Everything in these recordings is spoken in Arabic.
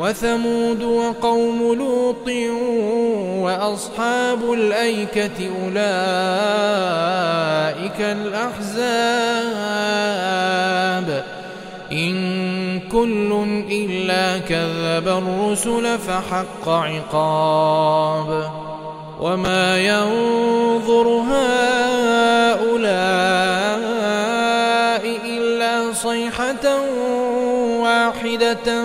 وثمود وقوم لوط وأصحاب الأيكة أولئك الأحزاب. إن كل إلا كذب الرسل فحق عقاب. وما ينظر هؤلاء إلا صيحة واحدة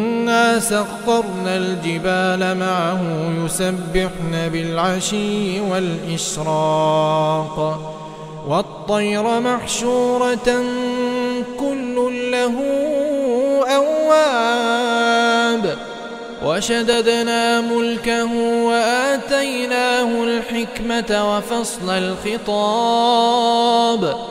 سخرنا الجبال معه يسبحن بالعشي والإشراق والطير محشورة كل له أواب وشددنا ملكه وآتيناه الحكمة وفصل الخطاب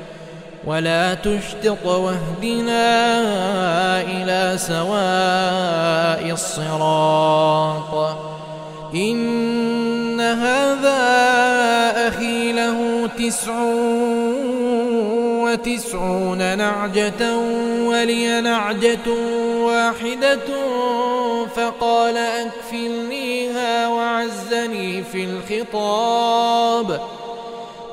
ولا تشطط واهدنا إلى سواء الصراط. إن هذا أخي له تسع وتسعون نعجة ولي نعجة واحدة فقال أكفلنيها وعزني في الخطاب.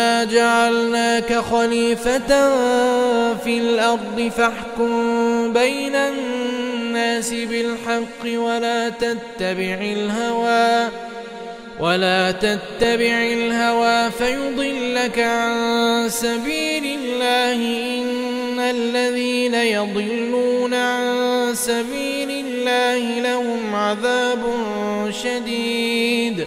إنا جعلناك خليفة في الأرض فاحكم بين الناس بالحق ولا تتبع الهوى ولا تتبع الهوى فيضلك عن سبيل الله إن الذين يضلون عن سبيل الله لهم عذاب شديد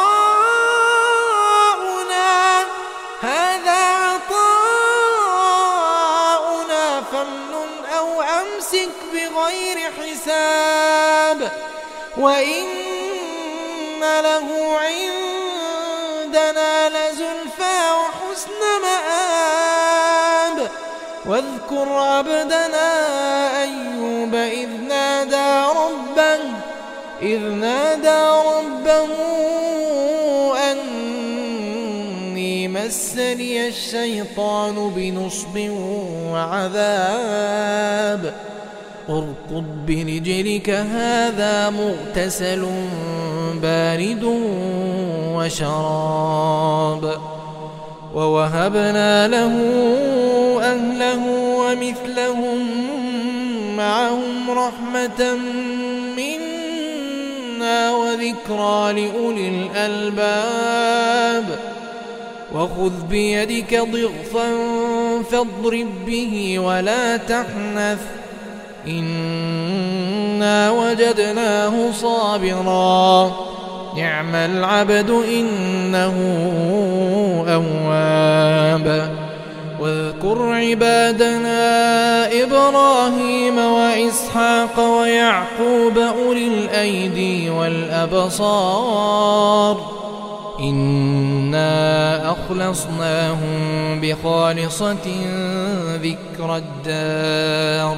أو أمسك بغير حساب وإن له عندنا لزلفى وحسن مآب. واذكر عبدنا أيوب إذ نادى ربه إذ نادى ربه أني مسني الشيطان بنصب وعذاب. أركض برجلك هذا مغتسل بارد وشراب. ووهبنا له أهله ومثلهم معهم رحمة منا وذكرى لأولي الألباب. وخذ بيدك ضغثا فاضرب به ولا تحنث. إنا وجدناه صابرا. نعم العبد إنه أواب. واذكر عبادنا إبراهيم وإسحاق ويعقوب أولي الأيدي والأبصار. إنا أخلصناهم بخالصة ذكر الدار.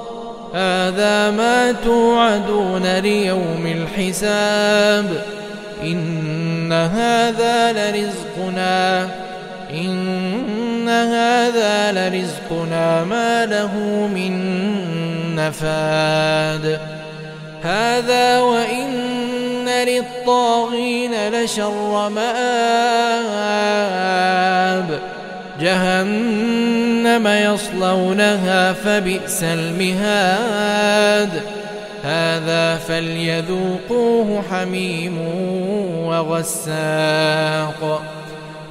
هذا ما توعدون ليوم الحساب. إن هذا لرزقنا. إن هذا لرزقنا ما له من نفاد. هذا وإن للطاغين لشر مآب. جهنم يصلونها فبئس المهاد. هذا فليذوقوه حميم وغساق.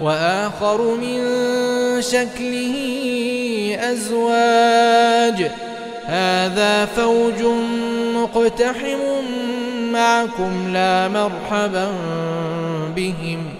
وآخر من شكله أزواج. هذا فوج مقتحم معكم لا مرحبا بهم.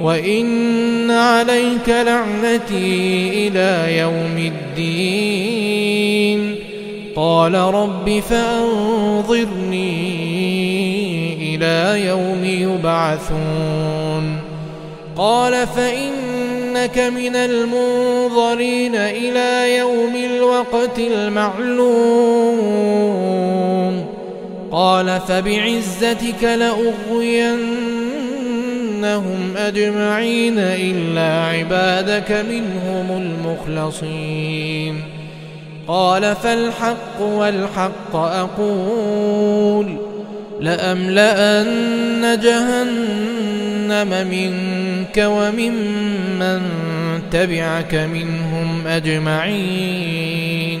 وإن عليك لعنتي إلى يوم الدين قال رب فأنظرني إلى يوم يبعثون قال فإن إنك من المنظرين إلى يوم الوقت المعلوم قال فبعزتك لأغوينهم أجمعين إلا عبادك منهم المخلصين. قال فالحق والحق أقول لأملأن جهنم منك وممن تبعك منهم أجمعين.